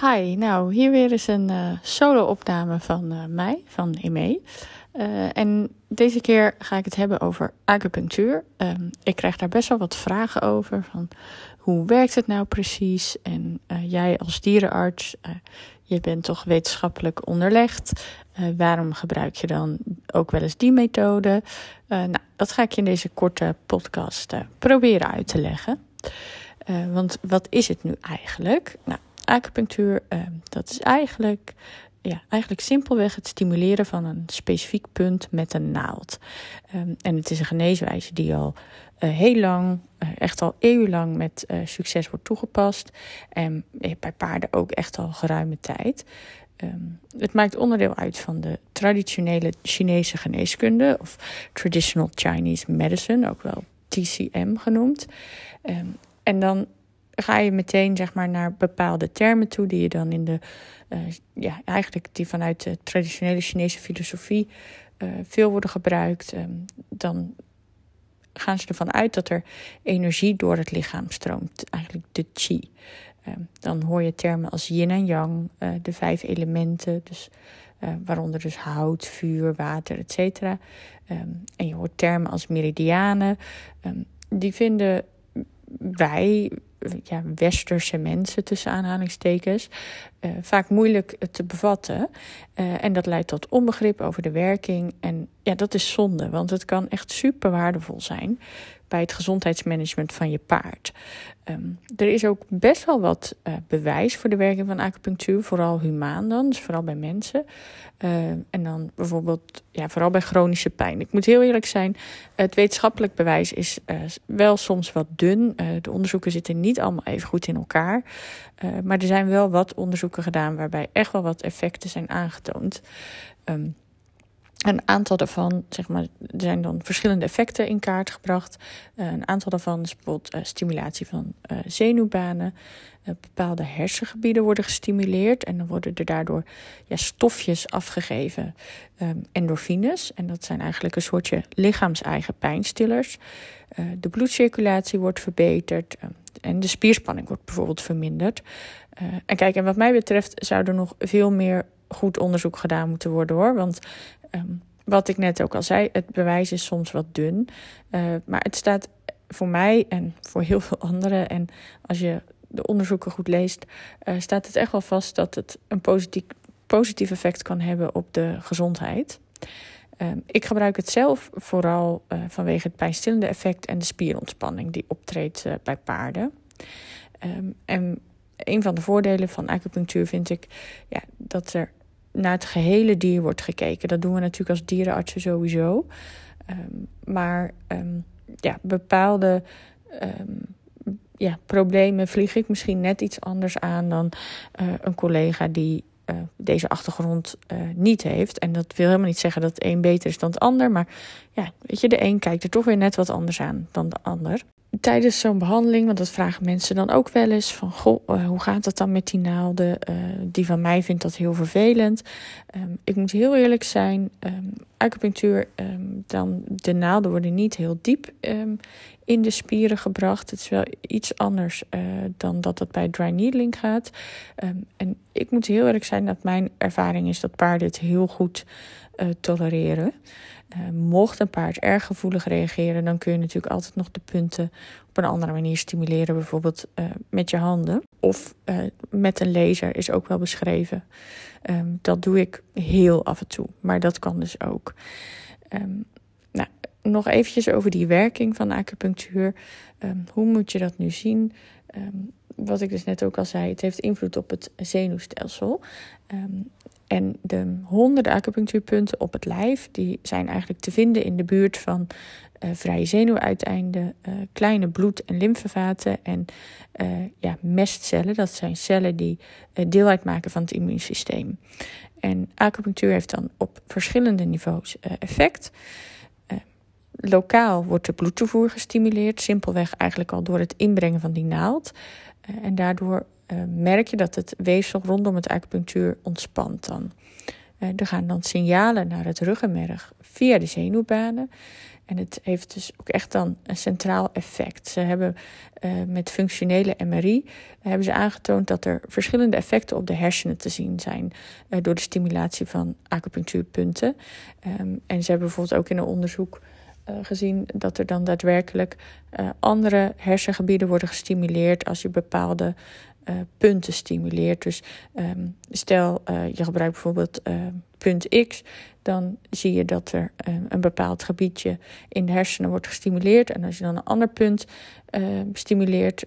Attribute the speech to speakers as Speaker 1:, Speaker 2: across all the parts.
Speaker 1: Hi, nou hier weer eens een uh, solo-opname van uh, mij, van Eme. Uh, en deze keer ga ik het hebben over acupunctuur. Um, ik krijg daar best wel wat vragen over. Van hoe werkt het nou precies? En jij als dierenarts, je bent toch wetenschappelijk onderlegd. waarom gebruik je dan ook wel eens die methode? nou, dat ga ik je in deze korte podcast proberen uit te leggen. want wat is het nu eigenlijk? Nou, acupunctuur, uh, dat is eigenlijk, ja, eigenlijk simpelweg het stimuleren van een specifiek punt met een naald. Um, en het is een geneeswijze die al uh, heel lang, uh, echt al eeuwenlang met uh, succes wordt toegepast. En bij paarden ook echt al geruime tijd. Um, het maakt onderdeel uit van de traditionele Chinese geneeskunde, of Traditional Chinese Medicine, ook wel TCM genoemd. En dan ga je meteen zeg maar, naar bepaalde termen toe die je dan in de, uh, ja, eigenlijk die vanuit de traditionele Chinese filosofie uh, veel worden gebruikt. Um, dan gaan ze ervan uit dat er energie door het lichaam stroomt, eigenlijk de chi. Um, dan hoor je termen als yin en yang, uh, de vijf elementen, dus, waaronder dus hout, vuur, water, etc. Um, en je hoort termen als meridianen. die vinden wij ja, westerse mensen, tussen aanhalingstekens, uh, vaak moeilijk te bevatten. Uh, en dat leidt tot onbegrip over de werking. En ja, dat is zonde, want het kan echt super waardevol zijn bij het gezondheidsmanagement van je paard. Um, er is ook best wel wat bewijs voor de werking van acupunctuur, vooral humaan dan, dus vooral bij mensen. Uh, en dan bijvoorbeeld, ja, vooral bij chronische pijn. Ik moet heel eerlijk zijn, het wetenschappelijk bewijs is wel soms wat dun. de onderzoeken zitten niet allemaal even goed in elkaar. maar er zijn wel wat onderzoeken gedaan waarbij echt wel wat effecten zijn aangetoond. Um, een aantal daarvan, zeg maar, er zijn dan verschillende effecten in kaart gebracht. Uh, een aantal daarvan is bijvoorbeeld uh, stimulatie van uh, zenuwbanen. bepaalde hersengebieden worden gestimuleerd en dan worden er daardoor ja, stofjes afgegeven, um, endorfines. En dat zijn eigenlijk een soortje lichaams-eigen pijnstillers. de bloedcirculatie wordt verbeterd um, en de spierspanning wordt bijvoorbeeld verminderd. en kijk, en wat mij betreft zou er nog veel meer goed onderzoek gedaan moeten worden hoor. Want um, wat ik net ook al zei, het bewijs is soms wat dun. Uh, maar het staat voor mij en voor heel veel anderen. En als je de onderzoeken goed leest, uh, staat het echt wel vast dat het een positief, positief effect kan hebben op de gezondheid. Um, ik gebruik het zelf vooral uh, vanwege het pijnstillende effect en de spierontspanning die optreedt bij paarden. Um, en een van de voordelen van acupunctuur vind ik ja, dat er naar het gehele dier wordt gekeken. Dat doen we natuurlijk als dierenartsen sowieso. Um, maar um, ja, bepaalde um, ja, problemen vlieg ik misschien net iets anders aan dan uh, een collega die uh, deze achtergrond uh, niet heeft. En dat wil helemaal niet zeggen dat het een beter is dan het ander. Maar ja, weet je, de een kijkt er toch weer net wat anders aan dan de ander tijdens zo'n behandeling, want dat vragen mensen dan ook wel eens: van goh, uh, hoe gaat het dan met die naalden? Uh, die van mij vindt dat heel vervelend. Um, ik moet heel eerlijk zijn: um, acupunctuur, um, dan, de naalden worden niet heel diep in de spieren gebracht. Het is wel iets anders uh, dan dat het bij dry needling gaat. en ik moet heel eerlijk zijn dat mijn ervaring is dat paarden het heel goed tolereren. Uh, mocht een paard erg gevoelig reageren, dan kun je natuurlijk altijd nog de punten op een andere manier stimuleren, bijvoorbeeld uh, met je handen. Of uh, met een laser is ook wel beschreven. Um, dat doe ik heel af en toe, maar dat kan dus ook. Um, nou, nog eventjes over die werking van acupunctuur. Um, hoe moet je dat nu zien? wat ik dus net ook al zei, het heeft invloed op het zenuwstelsel. En de honderden acupunctuurpunten op het lijf, die zijn eigenlijk te vinden in de buurt van uh, vrije zenuwuiteinden, uh, kleine bloed- en lymfevaten en uh, ja, mestcellen. Dat zijn cellen die deel uitmaken van het immuunsysteem. En acupunctuur heeft dan op verschillende niveaus effect. lokaal wordt de bloedtoevoer gestimuleerd, simpelweg eigenlijk al door het inbrengen van die naald. en daardoor merk je dat het weefsel rondom het acupunctuur ontspant dan. er gaan dan signalen naar het ruggenmerg via de zenuwbanen. En het heeft dus ook echt dan een centraal effect. Ze hebben uh, met functionele MRI hebben ze aangetoond dat er verschillende effecten op de hersenen te zien zijn door de stimulatie van acupunctuurpunten. Um, en ze hebben bijvoorbeeld ook in een onderzoek gezien dat er dan daadwerkelijk andere hersengebieden worden gestimuleerd als je bepaalde uh, punten stimuleert. Dus um, stel je gebruikt bijvoorbeeld punt X, dan zie je dat er een bepaald gebiedje in de hersenen wordt gestimuleerd. En als je dan een ander punt stimuleert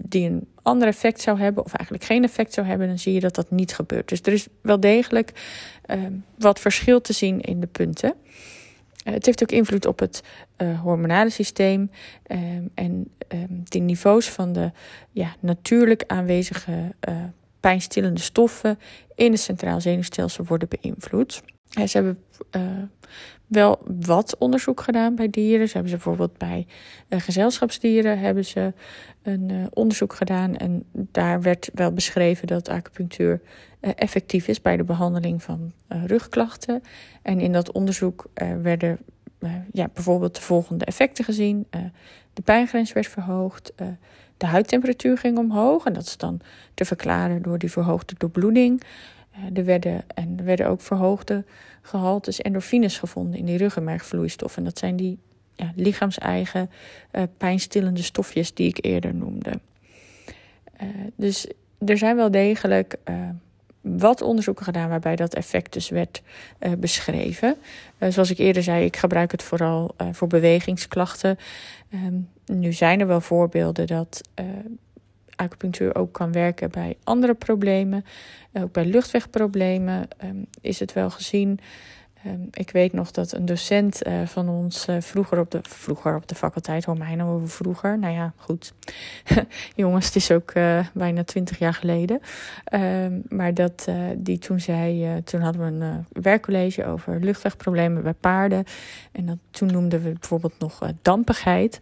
Speaker 1: die een ander effect zou hebben, of eigenlijk geen effect zou hebben, dan zie je dat dat niet gebeurt. Dus er is wel degelijk wat verschil te zien in de punten. Eh, het heeft ook invloed op het uh, hormonale systeem um, en um, de niveaus van de ja, natuurlijk aanwezige uh, pijnstillende stoffen in het centraal zenuwstelsel worden beïnvloed. Ze hebben uh, wel wat onderzoek gedaan bij dieren. Ze hebben ze bijvoorbeeld bij gezelschapsdieren hebben ze een onderzoek gedaan en daar werd wel beschreven dat acupunctuur effectief is bij de behandeling van rugklachten. En in dat onderzoek werden ja, bijvoorbeeld de volgende effecten gezien. de pijngrens werd verhoogd, de huidtemperatuur ging omhoog. En dat is dan te verklaren door die verhoogde doorbloeding. Er, werden, en er werden ook verhoogde gehaltes endorfines gevonden in die ruggenmergvloeistoffen. En dat zijn die ja, lichaamseigen pijnstillende stofjes die ik eerder noemde. dus er zijn wel degelijk wat onderzoeken gedaan waarbij dat effect dus werd beschreven. Zoals ik eerder zei, ik gebruik het vooral voor bewegingsklachten. Um, nu zijn er wel voorbeelden dat acupunctuur ook kan werken bij andere problemen. ook bij luchtwegproblemen um, is het wel gezien. Ehm, ik weet nog dat een docent uh, van ons uh, vroeger, op de, vroeger op de faculteit, hoor mij nou over vroeger. Nou ja, goed. Jongens, het is ook bijna twintig jaar geleden. Um, maar dat die toen zei, toen hadden we een werkcollege over luchtwegproblemen bij paarden. En dat, toen noemden we bijvoorbeeld nog dampigheid.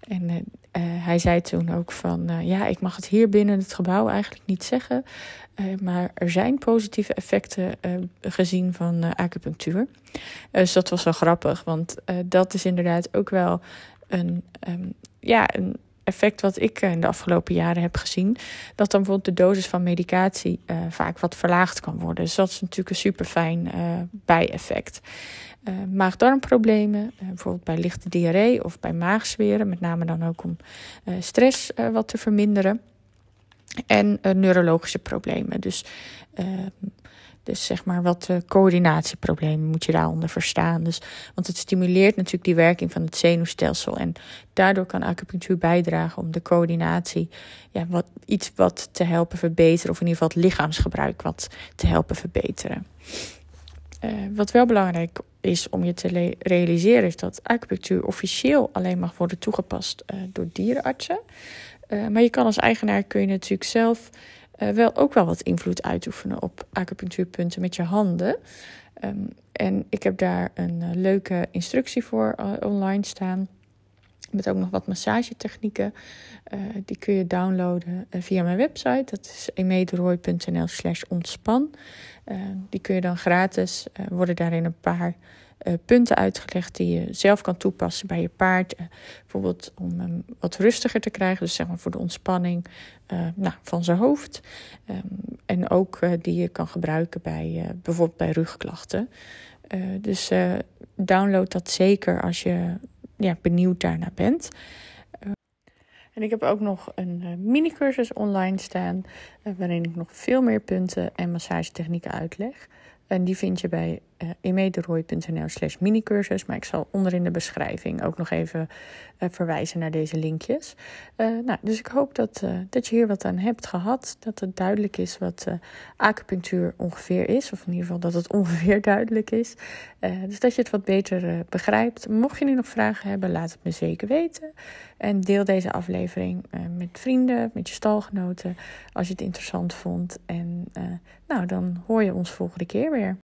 Speaker 1: En hij zei toen ook van, ja, ik mag het hier binnen het gebouw eigenlijk niet zeggen. Uh, maar er zijn positieve effecten gezien van acupunctuur. dus dat was wel grappig, want dat is inderdaad ook wel een, um, ja, een effect wat ik in de afgelopen jaren heb gezien. Dat dan bijvoorbeeld de dosis van medicatie vaak wat verlaagd kan worden. Dus dat is natuurlijk een super fijn bijeffect. maag-darmproblemen, bijvoorbeeld bij lichte diarree of bij maagzweren, met name dan ook om stress wat te verminderen. En uh, neurologische problemen. Dus, uh, dus zeg maar wat uh, coördinatieproblemen moet je daaronder verstaan. Dus, want het stimuleert natuurlijk die werking van het zenuwstelsel. En daardoor kan acupunctuur bijdragen om de coördinatie, ja, wat, iets wat te helpen verbeteren. Of in ieder geval het lichaamsgebruik wat te helpen verbeteren. Uh, wat wel belangrijk is om je te realiseren, is dat acupunctuur officieel alleen mag worden toegepast uh, door dierenartsen. Maar je kan als eigenaar kun je natuurlijk zelf uh, wel ook wel wat invloed uitoefenen op acupunctuurpunten met je handen. Um, en ik heb daar een uh, leuke instructie voor online staan. Met ook nog wat massagetechnieken. die kun je downloaden via mijn website. Dat is emederooi.nl slash ontspan. die kun je dan gratis. worden daarin een paar uh, punten uitgelegd die je zelf kan toepassen bij je paard. Uh, bijvoorbeeld om hem wat rustiger te krijgen, dus zeg maar voor de ontspanning uh, nou, van zijn hoofd. Um, en ook die je kan gebruiken bij bijvoorbeeld bij rugklachten. dus download dat zeker als je ja, benieuwd daarnaar bent. En ik heb ook nog een mini-cursus online staan, waarin ik nog veel meer punten en massagetechnieken uitleg. En die vind je bij uh, emederooi.nl slash minicursus. Maar ik zal onder in de beschrijving ook nog even uh, verwijzen naar deze linkjes. Uh, nou, dus ik hoop dat, dat je hier wat aan hebt gehad. Dat het duidelijk is wat acupunctuur ongeveer is. Of in ieder geval dat het ongeveer duidelijk is. dus dat je het wat beter begrijpt. Mocht je nu nog vragen hebben, laat het me zeker weten. En deel deze aflevering met vrienden, met je stalgenoten. Als je het interessant vond. En nou, dan hoor je ons volgende keer weer.